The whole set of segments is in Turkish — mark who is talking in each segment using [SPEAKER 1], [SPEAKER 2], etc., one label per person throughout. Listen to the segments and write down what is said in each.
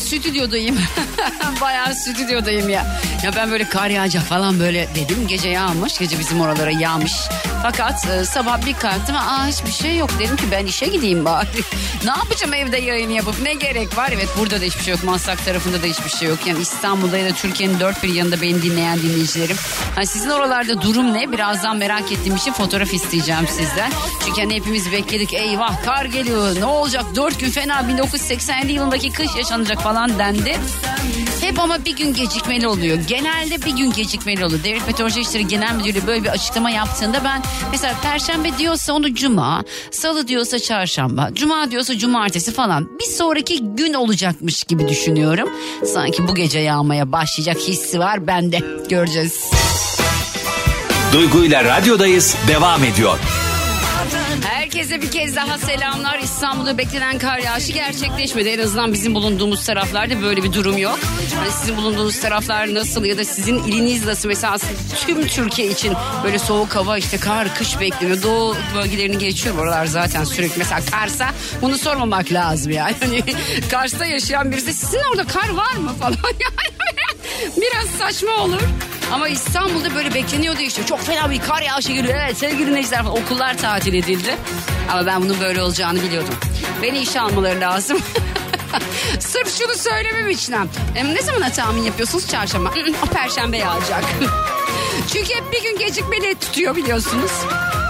[SPEAKER 1] Stüdyodayım. Bayağı stüdyodayım ya. Ya ben böyle kar yağacak falan böyle dedim. Gece yağmış. Gece bizim oralara yağmış. Fakat e, sabah bir kalktım. Aa hiçbir şey yok. Dedim ki ben işe gideyim bari. ne yapacağım evde yayın yapıp? Ne gerek var? Evet burada da hiçbir şey yok. Maslak tarafında da hiçbir şey yok. Yani İstanbul'da ya da Türkiye'nin dört bir yanında beni dinleyen dinleyicilerim. Hani sizin oralarda durum ne? Birazdan merak ettiğim için fotoğraf isteyeceğim sizden. Çünkü hani hepimiz bekledik. Eyvah kar geliyor. Ne olacak? Dört gün fena 1987 yılındaki kış yaşanacak falan dendi. Hep ama bir gün gecikmeli oluyor. Genelde bir gün gecikmeli oluyor. Devlet Meteoroloji İşleri Genel Müdürlüğü böyle bir açıklama yaptığında ben mesela perşembe diyorsa onu cuma, salı diyorsa çarşamba, cuma diyorsa cumartesi falan bir sonraki gün olacakmış gibi düşünüyorum. Sanki bu gece yağmaya başlayacak hissi var bende. Göreceğiz.
[SPEAKER 2] Duygu ile radyodayız devam ediyor.
[SPEAKER 1] Herkese bir kez daha selamlar. İstanbul'da beklenen kar yağışı gerçekleşmedi. En azından bizim bulunduğumuz taraflarda böyle bir durum yok. Hani sizin bulunduğunuz taraflar nasıl ya da sizin iliniz nasıl? Mesela tüm Türkiye için böyle soğuk hava işte kar, kış bekleniyor. Doğu bölgelerini geçiyor. Oralar zaten sürekli. Mesela Kars'a bunu sormamak lazım yani. Hani Kars'ta yaşayan birisi sizin orada kar var mı falan yani. Biraz saçma olur. Ama İstanbul'da böyle bekleniyordu işte. Çok fena bir kar yağışı geliyor. Evet sevgili dinleyiciler falan. Okullar tatil edildi. Ama ben bunun böyle olacağını biliyordum. Beni işe almaları lazım. Sırf şunu söylemem için. E, ne zaman tahmin yapıyorsunuz? Çarşamba. o perşembe yağacak. Çünkü hep bir gün gecikmeli tutuyor biliyorsunuz.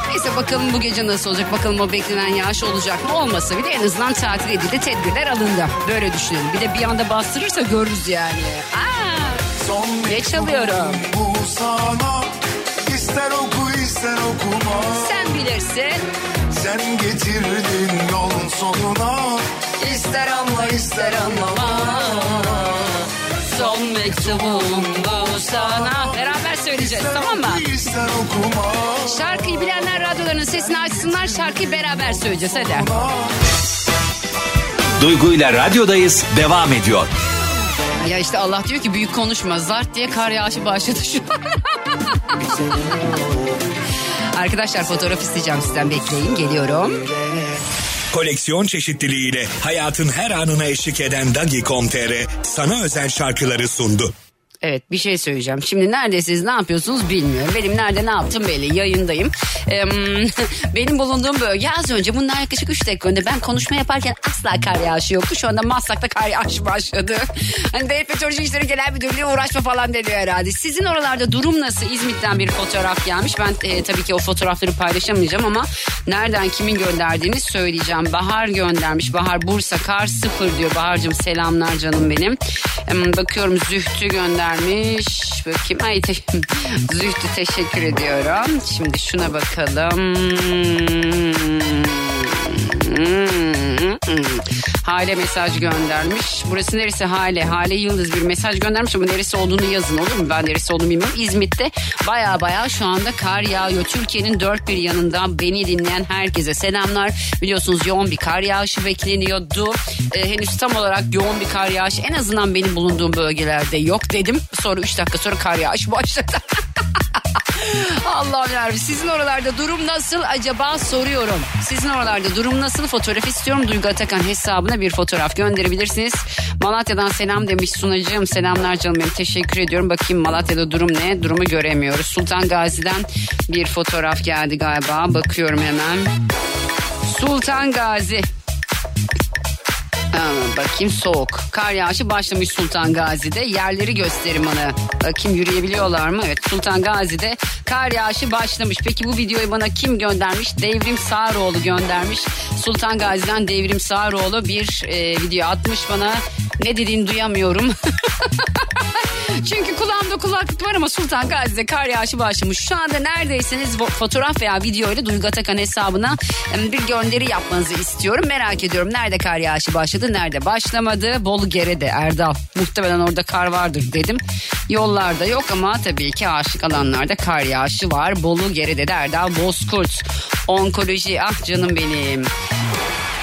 [SPEAKER 1] Neyse bakalım bu gece nasıl olacak? Bakalım o beklenen yağış olacak mı? Olmasa bile en azından tatil edildi. Tedbirler alındı. Böyle düşünelim. Bir de bir anda bastırırsa görürüz yani. Aa, ne çalıyorum?
[SPEAKER 3] Bu sana ister oku ister okuma
[SPEAKER 1] Sen bilirsin.
[SPEAKER 3] Sen getirdin yolun sonuna
[SPEAKER 1] İster anla ister anlama. Son mektubum bu sana. Beraber söyleyeceğiz tamam mı?
[SPEAKER 3] ister okuma
[SPEAKER 1] Şarkıyı bilenler radyolarının sesini açsınlar. Şarkıyı beraber söyleyeceğiz hadi.
[SPEAKER 2] Duygu ile radyodayız devam ediyor.
[SPEAKER 1] Ya işte Allah diyor ki büyük konuşma. Zart diye kar yağışı başladı şu. Arkadaşlar fotoğraf isteyeceğim sizden bekleyin geliyorum.
[SPEAKER 4] Koleksiyon çeşitliliğiyle hayatın her anına eşlik eden Dagi.com.tr sana özel şarkıları sundu.
[SPEAKER 1] Evet bir şey söyleyeceğim. Şimdi neredesiniz ne yapıyorsunuz bilmiyorum. Benim nerede ne yaptım belli yayındayım. Ee, benim bulunduğum bölge az önce bundan yaklaşık 3 dakika önce ben konuşma yaparken asla kar yağışı yoktu. Şu anda Maslak'ta kar yağışı başladı. Hani Devlet Meteoroloji İşleri Genel Müdürlüğü uğraşma falan deniyor herhalde. Sizin oralarda durum nasıl? İzmit'ten bir fotoğraf gelmiş. Ben e, tabii ki o fotoğrafları paylaşamayacağım ama nereden kimin gönderdiğini söyleyeceğim. Bahar göndermiş. Bahar Bursa kar sıfır diyor. Bahar'cığım selamlar canım benim. Em, bakıyorum Zühtü göndermiş. Bakayım. Ay te- Zühtü teşekkür ediyorum. Şimdi şuna bakalım. Hale mesaj göndermiş. Burası neresi Hale? Hale Yıldız bir mesaj göndermiş ama neresi olduğunu yazın olur mu? Ben neresi olduğunu bilmiyorum. İzmit'te baya baya şu anda kar yağıyor. Türkiye'nin dört bir yanından beni dinleyen herkese selamlar. Biliyorsunuz yoğun bir kar yağışı bekleniyordu. Ee, henüz tam olarak yoğun bir kar yağışı en azından benim bulunduğum bölgelerde yok dedim. Sonra 3 dakika sonra kar yağışı başladı. Allah'ım yarabbim sizin oralarda durum nasıl acaba soruyorum. Sizin oralarda durum nasıl fotoğraf istiyorum. Duygu Atakan hesabına bir fotoğraf gönderebilirsiniz. Malatya'dan selam demiş sunacığım. Selamlar canım benim teşekkür ediyorum. Bakayım Malatya'da durum ne? Durumu göremiyoruz. Sultan Gazi'den bir fotoğraf geldi galiba. Bakıyorum hemen. Sultan Gazi. Hemen bakayım soğuk. Kar yağışı başlamış Sultan Gazi'de. Yerleri gösterin bana. Bakayım yürüyebiliyorlar mı? Evet Sultan Gazi'de kar yağışı başlamış. Peki bu videoyu bana kim göndermiş? Devrim Sağroğlu göndermiş. Sultan Gazi'den Devrim Sağroğlu bir e, video atmış bana. Ne dediğini duyamıyorum. Çünkü kulağımda kulaklık var ama Sultan Gazi'de kar yağışı başlamış. Şu anda neredeyseniz fotoğraf veya video ile Duygu Atakan hesabına bir gönderi yapmanızı istiyorum. Merak ediyorum nerede kar yağışı başladı, nerede başlamadı. Bolu Gere'de Erdal. Muhtemelen orada kar vardır dedim. Yollarda yok ama tabii ki aşık alanlarda kar yağışı var. Bolu Gere'de de Erdal Bozkurt. Onkoloji ah canım benim.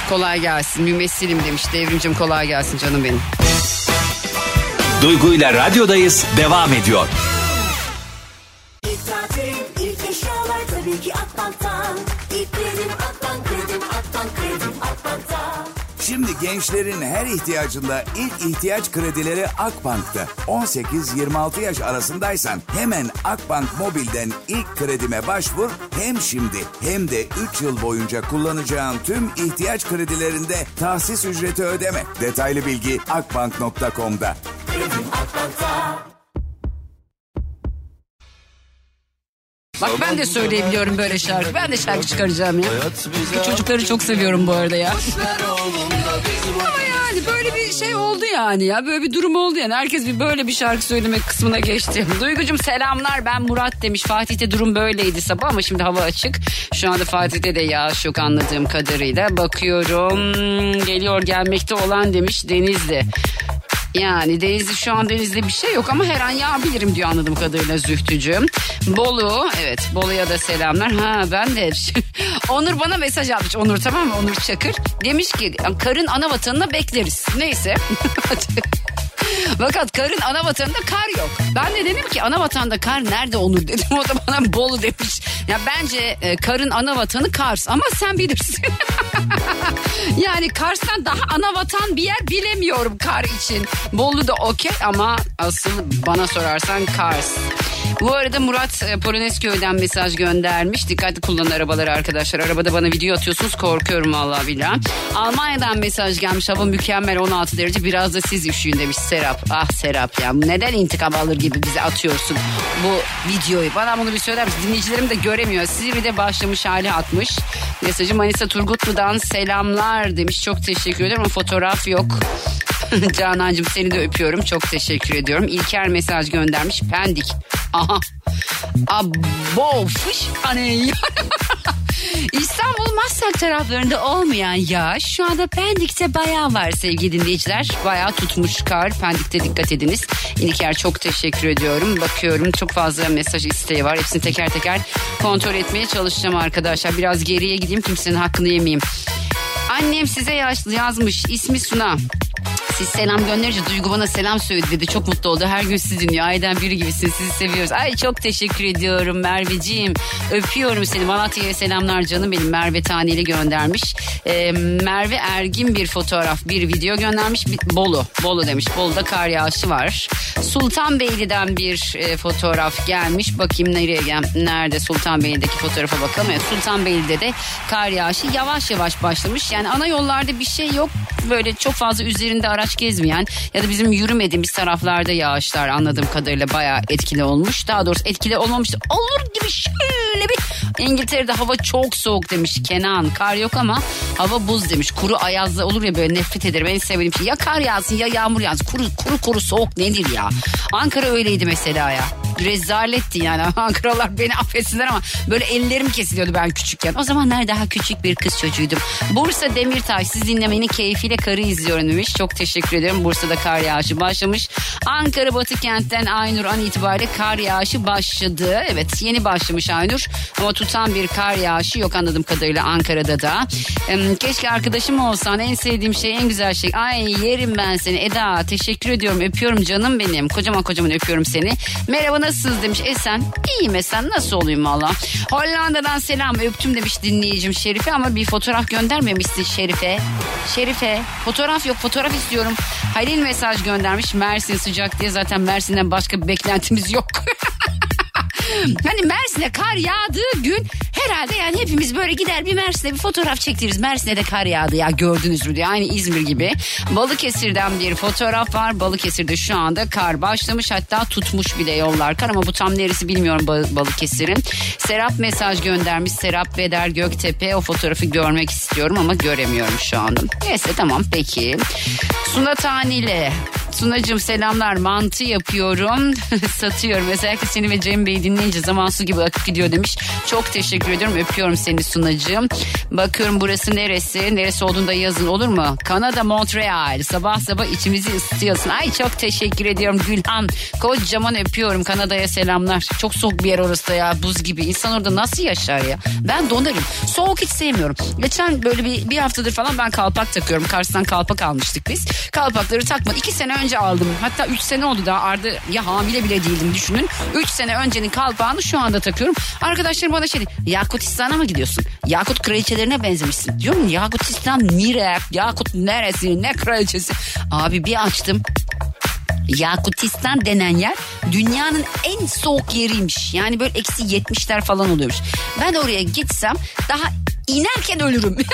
[SPEAKER 1] Kolay gelsin. Mümessilim demiş. Devrimcim kolay gelsin canım benim.
[SPEAKER 2] Duygu ile radyodayız devam ediyor.
[SPEAKER 5] İlk tatil, ilk eşyalar tabii ki Akbank'tan. İlk kredim Akbank, kredim Akbank, kredim Akbank'tan.
[SPEAKER 6] Şimdi gençlerin her ihtiyacında ilk ihtiyaç kredileri Akbank'ta. 18-26 yaş arasındaysan hemen Akbank Mobil'den ilk kredime başvur. Hem şimdi hem de 3 yıl boyunca kullanacağın tüm ihtiyaç kredilerinde tahsis ücreti ödeme. Detaylı bilgi akbank.com'da.
[SPEAKER 1] Bak ben de söyleyebiliyorum böyle şarkı. Ben de şarkı çıkaracağım ya. Bu çocukları çok seviyorum bu arada ya. Ama yani böyle bir şey oldu yani ya. Böyle bir durum oldu yani. Herkes bir böyle bir şarkı söylemek kısmına geçti. Duygucum selamlar ben Murat demiş. Fatih'te durum böyleydi sabah ama şimdi hava açık. Şu anda Fatih'te de yağış yok anladığım kadarıyla. Bakıyorum geliyor gelmekte olan demiş Denizli. Yani Denizli şu an Denizli bir şey yok ama her an yağabilirim diyor anladığım kadarıyla Zühtücüğüm. Bolu evet Bolu'ya da selamlar. Ha ben de Onur bana mesaj atmış Onur tamam mı Onur Çakır. Demiş ki karın ana vatanına bekleriz. Neyse. Fakat karın ana vatanında kar yok. Ben de dedim ki ana vatanda kar nerede Onur dedim. O da bana Bolu demiş. Ya bence e, karın ana vatanı Kars ama sen bilirsin. yani Kars'tan daha ana vatan bir yer bilemiyorum kar için. Bolu da okey ama asıl bana sorarsan Kars. Bu arada Murat e, Polonezköy'den mesaj göndermiş. Dikkatli kullanın arabaları arkadaşlar. Arabada bana video atıyorsunuz korkuyorum vallahi billahi. Almanya'dan mesaj gelmiş. Hava mükemmel 16 derece. Biraz da siz üşüyün demiş Serap. Ah Serap ya neden intikam alır gibi bize atıyorsun bu videoyu? Bana bunu bir söyler misin? Dinleyicilerim de göremiyor. Silivri'de başlamış hali atmış. Mesajı Manisa Turgutlu'dan selamlar demiş. Çok teşekkür ederim ama fotoğraf yok. Canancığım seni de öpüyorum. Çok teşekkür ediyorum. İlker mesaj göndermiş. Pendik. Aha. Abo fış hani. İstanbul Maslak taraflarında olmayan yağış şu anda Pendik'te bayağı var sevgili dinleyiciler. Bayağı tutmuş kar. Pendik'te dikkat ediniz. İlker çok teşekkür ediyorum. Bakıyorum çok fazla mesaj isteği var. Hepsini teker teker kontrol etmeye çalışacağım arkadaşlar. Biraz geriye gideyim kimsenin hakkını yemeyeyim. Annem size yaz- yazmış. İsmi Suna. Siz selam gönderince Duygu bana selam söyledi dedi. Çok mutlu oldu. Her gün sizi dinliyor. Aydan biri gibisin. Sizi seviyoruz. Ay çok teşekkür ediyorum Merveciğim. Öpüyorum seni. Malatya'ya selamlar canım benim. Merve Taneli göndermiş. Ee, Merve Ergin bir fotoğraf, bir video göndermiş. Bolu. Bolu demiş. Bolu'da kar yağışı var. Sultanbeyli'den bir e, fotoğraf gelmiş. Bakayım nereye gel Nerede Sultanbeyli'deki fotoğrafa bakalım. Evet, Sultanbeyli'de de kar yağışı yavaş yavaş başlamış. Yani ana yollarda bir şey yok. Böyle çok fazla üzerinde araç gezmeyen ya da bizim yürümediğimiz taraflarda yağışlar anladığım kadarıyla bayağı etkili olmuş. Daha doğrusu etkili olmamıştı. Olur gibi şöyle bir İngiltere'de hava çok soğuk demiş Kenan. Kar yok ama hava buz demiş. Kuru ayazlı olur ya böyle nefret ederim. En sevdiğim şey ya kar yağsın ya yağmur yağsın. Kuru kuru, kuru soğuk nedir ya? Ankara öyleydi mesela ya. Rezaletti yani. Ankaralar beni affetsinler ama böyle ellerim kesiliyordu ben küçükken. O zamanlar daha küçük bir kız çocuğuydum. Bursa Demirtaş siz dinlemenin keyfiyle karı izliyorum demiş. Çok teşekkür ederim. Bursa'da kar yağışı başlamış. Ankara Batı kentten Aynur an itibariyle kar yağışı başladı. Evet yeni başlamış Aynur. Ama tutan bir kar yağışı yok anladığım kadarıyla Ankara'da da. Keşke arkadaşım olsan en sevdiğim şey en güzel şey. Ay yerim ben seni Eda teşekkür ediyorum öpüyorum canım benim. Kocaman kocaman öpüyorum seni. Merhaba nasılsınız demiş Esen. İyiyim Esen nasıl olayım valla. Hollanda'dan selam öptüm demiş dinleyicim Şerife ama bir fotoğraf göndermemişsin Şerife. Şerife fotoğraf yok fotoğraf istiyorum. Halil mesaj göndermiş Mersin sıcak diye zaten Mersin'den başka beklentimiz yok. hani Mersin'e kar yağdığı gün herhalde yani hepimiz böyle gider bir Mersin'e bir fotoğraf çektiririz. Mersin'e de kar yağdı ya gördünüz mü diye. Aynı İzmir gibi. Balıkesir'den bir fotoğraf var. Balıkesir'de şu anda kar başlamış hatta tutmuş bile yollar kar ama bu tam neresi bilmiyorum Ba- Balıkesir'in. Serap mesaj göndermiş. Serap Beder Göktepe o fotoğrafı görmek istiyorum ama göremiyorum şu anda. Neyse tamam peki. Suna Tanile Sunacığım selamlar. Mantı yapıyorum. Satıyorum. Özellikle seni ve Cem Bey'i dinleyince zaman su gibi akıp gidiyor demiş. Çok teşekkür ediyorum. Öpüyorum seni Sunacığım. Bakıyorum burası neresi? Neresi olduğunda yazın olur mu? Kanada Montreal. Sabah sabah içimizi ısıtıyorsun. Ay çok teşekkür ediyorum Gülhan. Kocaman öpüyorum. Kanada'ya selamlar. Çok soğuk bir yer orası da ya. Buz gibi. İnsan orada nasıl yaşar ya? Ben donarım. Soğuk hiç sevmiyorum. Geçen böyle bir, bir haftadır falan ben kalpak takıyorum. Kars'tan kalpak almıştık biz. Kalpakları takma. İki sene önce aldım. Hatta üç sene oldu daha Arda ya hamile bile değildim düşünün. Üç sene öncenin kalpağını şu anda takıyorum. Arkadaşlarım bana şey Yakutistan'a mı gidiyorsun? Yakut kraliçelerine benzemişsin. Diyorum Yakutistan nere Yakut neresi? Ne kraliçesi? Abi bir açtım. Yakutistan denen yer dünyanın en soğuk yeriymiş. Yani böyle eksi 70'ler falan oluyormuş. Ben oraya gitsem daha inerken ölürüm.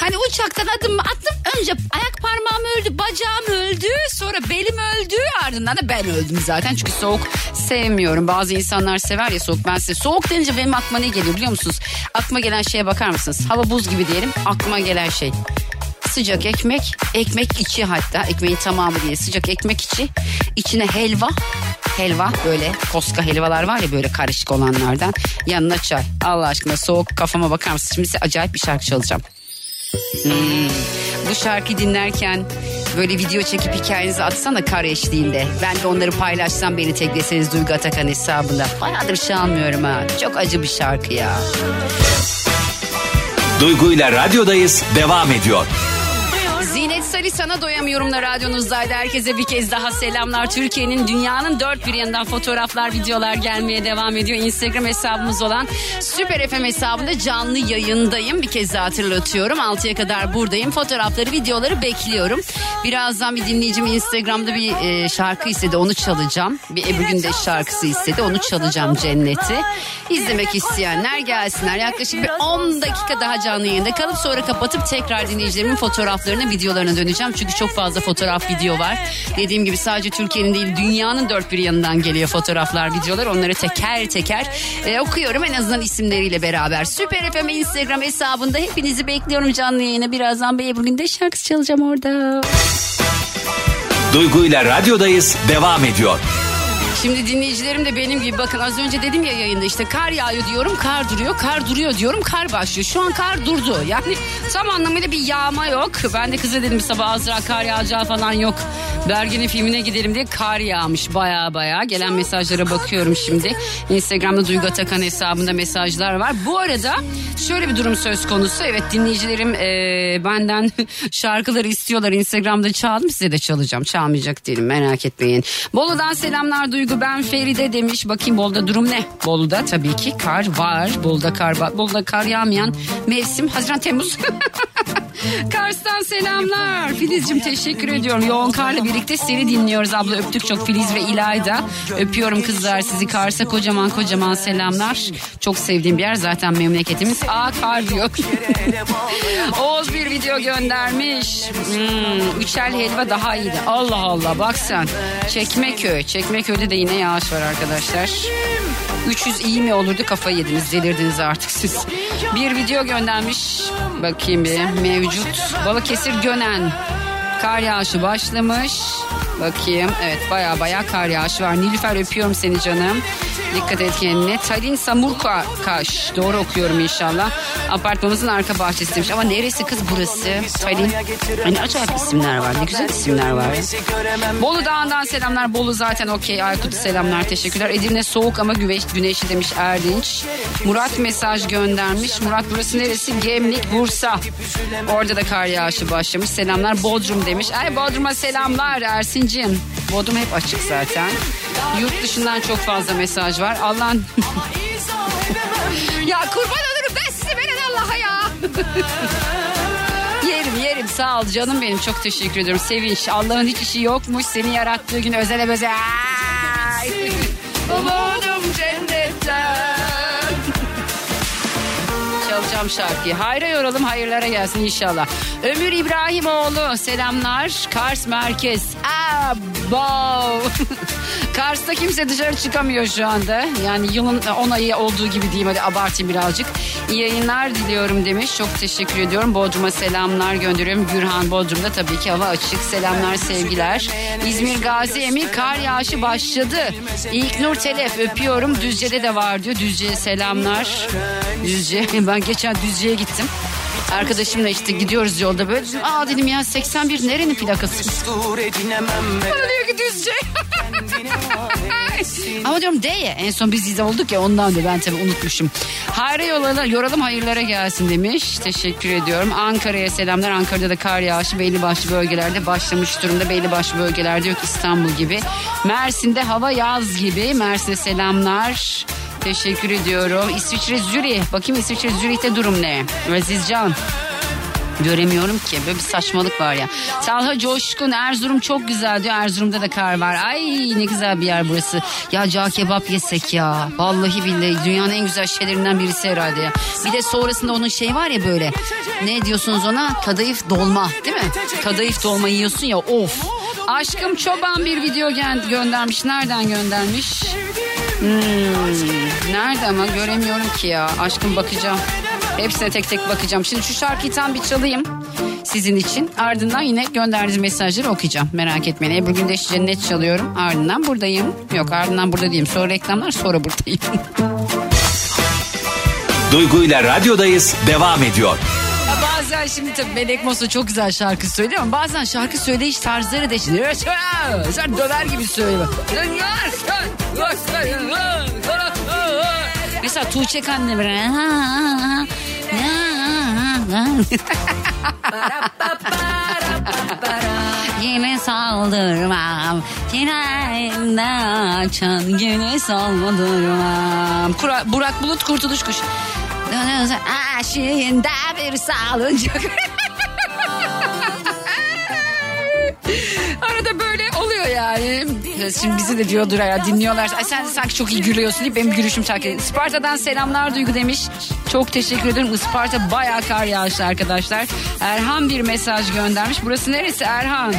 [SPEAKER 1] hani uçaktan adım attım önce ayak parmağım öldü bacağım öldü sonra belim öldü ardından da ben öldüm zaten. Çünkü soğuk sevmiyorum. Bazı insanlar sever ya soğuk. Ben size soğuk denince benim aklıma ne geliyor biliyor musunuz? Aklıma gelen şeye bakar mısınız? Hava buz gibi diyelim aklıma gelen şey. Sıcak ekmek, ekmek içi hatta ekmeğin tamamı değil sıcak ekmek içi, içine helva, helva böyle koska helvalar var ya böyle karışık olanlardan yanına çay. Allah aşkına soğuk kafama bakar mısınız? Şimdi size acayip bir şarkı çalacağım. Hmm, Bu şarkıyı dinlerken böyle video çekip hikayenizi atsana kar eşliğinde. Ben de onları paylaşsam beni tekleseniz Duygu Atakan hesabında. Bayağıdır çalmıyorum ha. Çok acı bir şarkı ya.
[SPEAKER 2] Duygu ile radyodayız devam ediyor.
[SPEAKER 1] Salih sana doyamıyorumla radyonuzdaydı. Herkese bir kez daha selamlar. Türkiye'nin dünyanın dört bir yanından fotoğraflar, videolar gelmeye devam ediyor. Instagram hesabımız olan Süper FM hesabında canlı yayındayım. Bir kez daha hatırlatıyorum. 6'ya kadar buradayım. Fotoğrafları, videoları bekliyorum. Birazdan bir dinleyicim Instagram'da bir e, şarkı istedi. Onu çalacağım. Bir Ebru Gündeş şarkısı istedi. Onu çalacağım Cennet'i. İzlemek isteyenler gelsinler. Yaklaşık bir 10 dakika daha canlı yayında kalıp sonra kapatıp tekrar dinleyicilerimin fotoğraflarına, videolarına döneceğim. Çünkü çok fazla fotoğraf, video var. Dediğim gibi sadece Türkiye'nin değil dünyanın dört bir yanından geliyor fotoğraflar, videolar. Onları teker teker e, okuyorum en azından isimleriyle beraber. Süper FM Instagram hesabında hepinizi bekliyorum canlı yayına. Birazdan Bey bugün de şarkısı çalacağım orada.
[SPEAKER 2] Duygu ile radyodayız devam ediyor.
[SPEAKER 1] Şimdi dinleyicilerim de benim gibi bakın az önce dedim ya yayında işte kar yağıyor diyorum kar duruyor kar duruyor diyorum kar başlıyor. Şu an kar durdu yani tam anlamıyla bir yağma yok. Ben de kıza dedim sabah azra kar yağacağı falan yok. Bergen'in filmine gidelim diye kar yağmış baya baya. Gelen mesajlara bakıyorum şimdi. Instagram'da Duygu Atakan hesabında mesajlar var. Bu arada şöyle bir durum söz konusu. Evet dinleyicilerim eee, benden şarkıları istiyorlar. Instagram'da çaldım size de çalacağım. Çalmayacak değilim merak etmeyin. Bolu'dan selamlar Duygu ben Feride demiş. Bakayım Bolu'da durum ne? Bolu'da tabii ki kar var. Bolu'da kar var. Bolu'da kar yağmayan mevsim Haziran Temmuz. Kars'tan selamlar. Filiz'cim teşekkür ediyorum. Yoğun karla birlikte seni dinliyoruz abla. Öptük çok Filiz ve İlayda. Öpüyorum kızlar sizi Kars'a kocaman kocaman selamlar. Çok sevdiğim bir yer zaten memleketimiz. Aa kar diyor. Oğuz bir video göndermiş. Hmm, üçer helva daha iyiydi. Allah Allah bak sen. Çekmeköy. Çekmeköy'de de yine yağış var arkadaşlar. 300 iyi mi olurdu kafayı yediniz delirdiniz artık siz. Bir video göndermiş bakayım bir mevcut Balıkesir Gönen kar yağışı başlamış. Bakayım evet baya baya kar yağışı var. Nilüfer öpüyorum seni canım. Dikkat et kendine. Talin Samurkaş. Doğru okuyorum inşallah. Apartmanımızın arka bahçesiymiş. Ama neresi kız burası? Talin. Hani acayip isimler var. Ne güzel isimler var. Bolu Dağı'ndan selamlar. Bolu zaten okey. Aykut selamlar. Teşekkürler. Edirne soğuk ama güneş, güneşli demiş Erdinç. Murat mesaj göndermiş. Murat burası neresi? Gemlik, Bursa. Orada da kar yağışı başlamış. Selamlar. Bodrum demiş. Ay Bodrum'a selamlar Ersin'cim. Modum hep açık zaten. Yurt dışından çok fazla mesaj var. Allah'ın... ya kurban olurum ben size veren Allah'a ya. yerim yerim sağ ol canım benim çok teşekkür ediyorum. Sevinç Allah'ın hiç işi yokmuş seni yarattığı gün özele özel. Umudum. Çalacağım şarkıyı. Hayra yoralım hayırlara gelsin inşallah. Ömür İbrahimoğlu selamlar. Kars Merkez. Aa! Abo. Kars'ta kimse dışarı çıkamıyor şu anda. Yani yılın 10 ayı olduğu gibi diyeyim hadi abartayım birazcık. İyi yayınlar diliyorum demiş. Çok teşekkür ediyorum. Bodrum'a selamlar gönderiyorum. Gürhan Bodrum'da tabii ki hava açık. Selamlar sevgiler. İzmir Gazi Emir kar yağışı başladı. İlk Nur Telef öpüyorum. Düzce'de de var diyor. Düzce'ye selamlar. Düzce. Ben geçen Düzce'ye gittim. Arkadaşımla işte gidiyoruz yolda böyle. Dedim, Aa dedim ya 81 nerenin plakası? Bana diyor ki Düzce. Ama diyorum D ya en son biz izle olduk ya ondan da ben tabii unutmuşum. Hayra yola, yoralım hayırlara gelsin demiş. Teşekkür ediyorum. Ankara'ya selamlar. Ankara'da da kar yağışı belli başlı bölgelerde başlamış durumda. Belli başlı bölgelerde yok İstanbul gibi. Mersin'de hava yaz gibi. Mersin'e selamlar. Teşekkür ediyorum. İsviçre Zürih. Bakayım İsviçre Zürih'te durum ne? Azizcan. Göremiyorum ki böyle bir saçmalık var ya. Talha Coşkun Erzurum çok güzel diyor. Erzurum'da da kar var. Ay ne güzel bir yer burası. Ya cağ kebap yesek ya. Vallahi billahi dünyanın en güzel şeylerinden birisi herhalde ya. Bir de sonrasında onun şey var ya böyle. Ne diyorsunuz ona? Kadayıf dolma değil mi? Kadayıf dolma yiyorsun ya of. Aşkım çoban bir video gö- göndermiş. Nereden göndermiş? Hmm, nerede ama göremiyorum ki ya. Aşkım bakacağım. Hepsine tek tek bakacağım. Şimdi şu şarkıyı tam bir çalayım sizin için. Ardından yine gönderdiğiniz mesajları okuyacağım. Merak etmeyin. Ebru Gündeş Cennet çalıyorum. Ardından buradayım. Yok ardından burada değilim. Sonra reklamlar sonra buradayım.
[SPEAKER 2] Duygu ile radyodayız devam ediyor.
[SPEAKER 1] Ya bazen şimdi tabii Melek Mosso çok güzel şarkı söylüyor ama bazen şarkı söyleyiş tarzları değişiyor. Sen döver gibi söylüyor. Mesela Tuğçe böyle. Yine saldırmam. Tünelde açan yine saldırmam Kura- Burak Bulut Kurtuluş Kuş Aşığında bir salıncak Şimdi bizi de diyordur ya dinliyorlar. Ay sen de sanki çok iyi gülüyorsun diye benim gülüşüm ediyor. Isparta'dan selamlar Duygu demiş. Çok teşekkür ederim. Isparta bayağı kar yağışlı arkadaşlar. Erhan bir mesaj göndermiş. Burası neresi Erhan?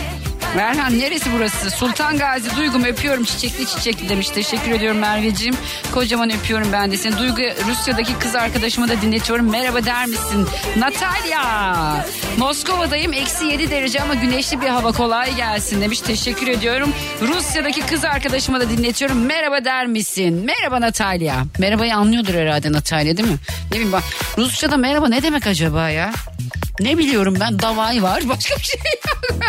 [SPEAKER 1] Erhan neresi burası? Sultan Gazi Duygu'm öpüyorum çiçekli çiçekli demiş. Teşekkür ediyorum Merveciğim. Kocaman öpüyorum ben de seni. Duygu Rusya'daki kız arkadaşıma da dinletiyorum. Merhaba der misin? Natalya. Moskova'dayım. Eksi 7 derece ama güneşli bir hava kolay gelsin demiş. Teşekkür ediyorum. Rusya'daki kız arkadaşıma da dinletiyorum. Merhaba der misin? Merhaba Natalya. Merhabayı anlıyordur herhalde Natalya değil mi? Ne bileyim bak. Rusça'da merhaba ne demek acaba ya? Ne biliyorum ben davay var başka bir şey yok.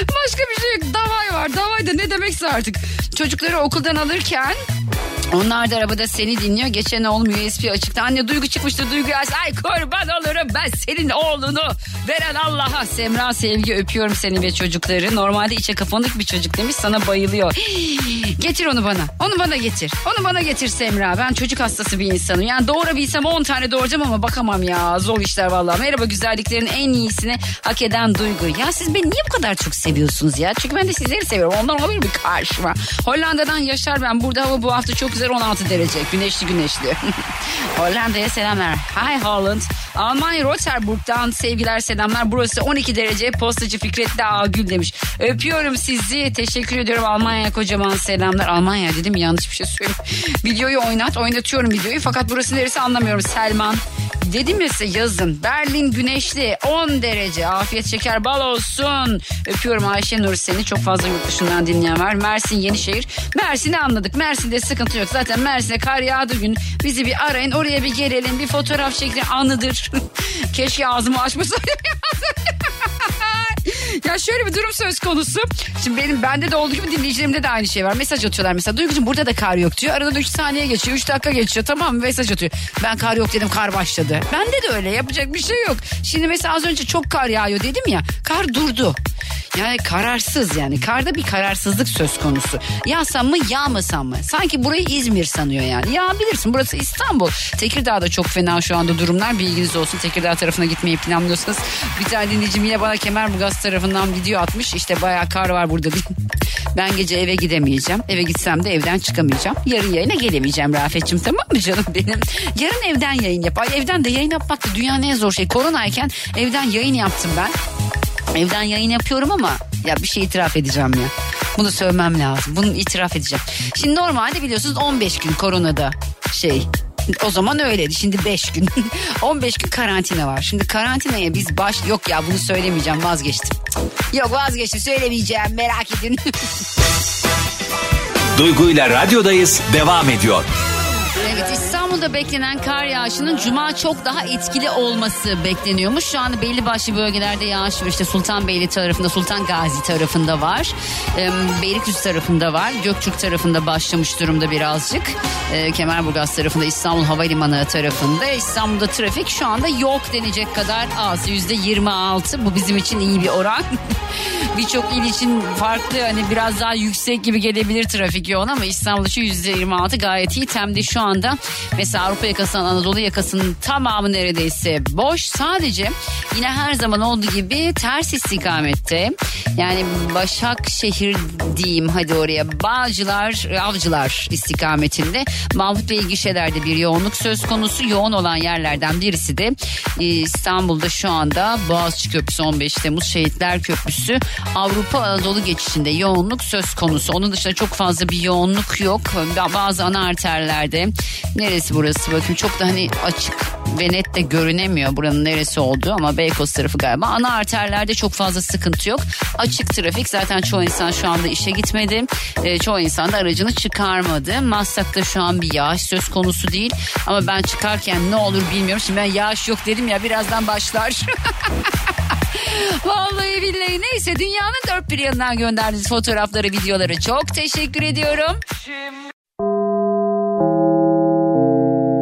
[SPEAKER 1] Başka bir şey yok davay var davay da ne demekse artık. Çocukları okuldan alırken onlar da arabada seni dinliyor. Geçen oğlum USB açıkta. Anne Duygu çıkmıştı. Duygu aç. Ay kurban olurum ben senin oğlunu veren Allah'a. Semra Sevgi öpüyorum seni ve çocukları. Normalde içe kapanık bir çocuk demiş. Sana bayılıyor. getir onu bana. Onu bana getir. Onu bana getir Semra. Ben çocuk hastası bir insanım. Yani doğurabilsem 10 tane doğuracağım ama bakamam ya. Zor işler vallahi. Merhaba güzelliklerin en iyisini hak eden Duygu. Ya siz beni niye bu kadar çok seviyorsunuz ya? Çünkü ben de sizleri seviyorum. Ondan olabilir bir karşıma. Hollanda'dan Yaşar ben. Burada hava bu hafta çok güzel 16 derece. Güneşli güneşli. Hollanda'ya selamlar. Hi Holland. Almanya Roterburg'dan sevgiler selamlar. Burası 12 derece. Postacı Fikretli Ağgül demiş. Öpüyorum sizi. Teşekkür ediyorum Almanya kocaman selamlar. Almanya dedim yanlış bir şey söyleyeyim. Videoyu oynat. Oynatıyorum videoyu. Fakat burası neresi anlamıyorum. Selman. Dedim ya size yazın. Berlin güneşli 10 derece. Afiyet şeker bal olsun. Öpüyorum Ayşe Nur seni. Çok fazla yurt dışından dinleyen var. Mersin Yenişehir. Mersin'i anladık. Mersin'de sıkıntı yok. Zaten Mersin'e kar yağdı gün. Bizi bir arayın. Oraya bir gelelim. Bir fotoğraf çekin. Anıdır. Keşke ağzımı açmasaydım. Ya şöyle bir durum söz konusu. Şimdi benim bende de olduğu gibi dinleyicilerimde de aynı şey var. Mesaj atıyorlar mesela. Duygucuğum burada da kar yok diyor. Arada 3 saniye geçiyor. 3 dakika geçiyor. Tamam mı? Mesaj atıyor. Ben kar yok dedim kar başladı. Bende de öyle yapacak bir şey yok. Şimdi mesela az önce çok kar yağıyor dedim ya. Kar durdu. Yani kararsız yani. Karda bir kararsızlık söz konusu. Yağsam mı yağmasam mı? Sanki burayı İzmir sanıyor yani. Ya bilirsin burası İstanbul. Tekirdağ'da çok fena şu anda durumlar. Bilginiz olsun. Tekirdağ tarafına gitmeyi planlıyorsanız. Bir tane dinleyicim yine bana Kemerburgaz tarafından video atmış. İşte bayağı kar var burada. Ben gece eve gidemeyeceğim. Eve gitsem de evden çıkamayacağım. Yarın yayına gelemeyeceğim Rafet'cim tamam mı canım benim? Yarın evden yayın yap. Ay evden de yayın yapmak da dünyanın en zor şey. Koronayken evden yayın yaptım ben. Evden yayın yapıyorum ama ya bir şey itiraf edeceğim ya. Bunu söylemem lazım. Bunu itiraf edeceğim. Şimdi normalde biliyorsunuz 15 gün koronada şey o zaman öyleydi. Şimdi 5 gün. 15 gün karantina var. Şimdi karantinaya biz baş... Yok ya bunu söylemeyeceğim vazgeçtim. Yok vazgeçtim söylemeyeceğim merak edin.
[SPEAKER 2] Duygu ile radyodayız devam ediyor.
[SPEAKER 1] Evet İstanbul'da beklenen kar yağışının cuma çok daha etkili olması bekleniyormuş. Şu anda belli başlı bölgelerde yağış. İşte Sultanbeyli tarafında, Sultan Gazi tarafında var. Ee, Beylikdüzü tarafında var. Gökçük tarafında başlamış durumda birazcık. Ee, Kemerburgaz tarafında, İstanbul Havalimanı tarafında. İstanbul'da trafik şu anda yok denecek kadar az. Yüzde 26. Bu bizim için iyi bir oran. Birçok il için farklı hani biraz daha yüksek gibi gelebilir trafik yoğun ama İstanbul'da şu yüzde 26 gayet iyi. Tem'de şu anda mesela Avrupa yakasından Anadolu yakasının tamamı neredeyse boş. Sadece yine her zaman olduğu gibi ters istikamette yani Başakşehir diyeyim hadi oraya Bağcılar, Avcılar istikametinde Mahmut Bey gişelerde bir yoğunluk söz konusu. Yoğun olan yerlerden birisi de e, İstanbul'da şu anda Boğaziçi Köprüsü 15 Temmuz Şehitler Köprüsü Avrupa Anadolu geçişinde yoğunluk söz konusu. Onun dışında çok fazla bir yoğunluk yok. Bazı ana arterlerde neresi burası bakın çok da hani açık ve net de görünemiyor buranın neresi olduğu ama Beykoz tarafı galiba. Ana arterlerde çok fazla sıkıntı yok. Açık trafik zaten çoğu insan şu anda işe gitmedi. E, çoğu insan da aracını çıkarmadı. Maslak'ta şu an bir yağış söz konusu değil. Ama ben çıkarken ne olur bilmiyorum. Şimdi ben yağış yok dedim ya birazdan başlar. Vallahi billahi neyse dünyanın dört bir yanından gönderdiğiniz fotoğrafları videoları çok teşekkür ediyorum.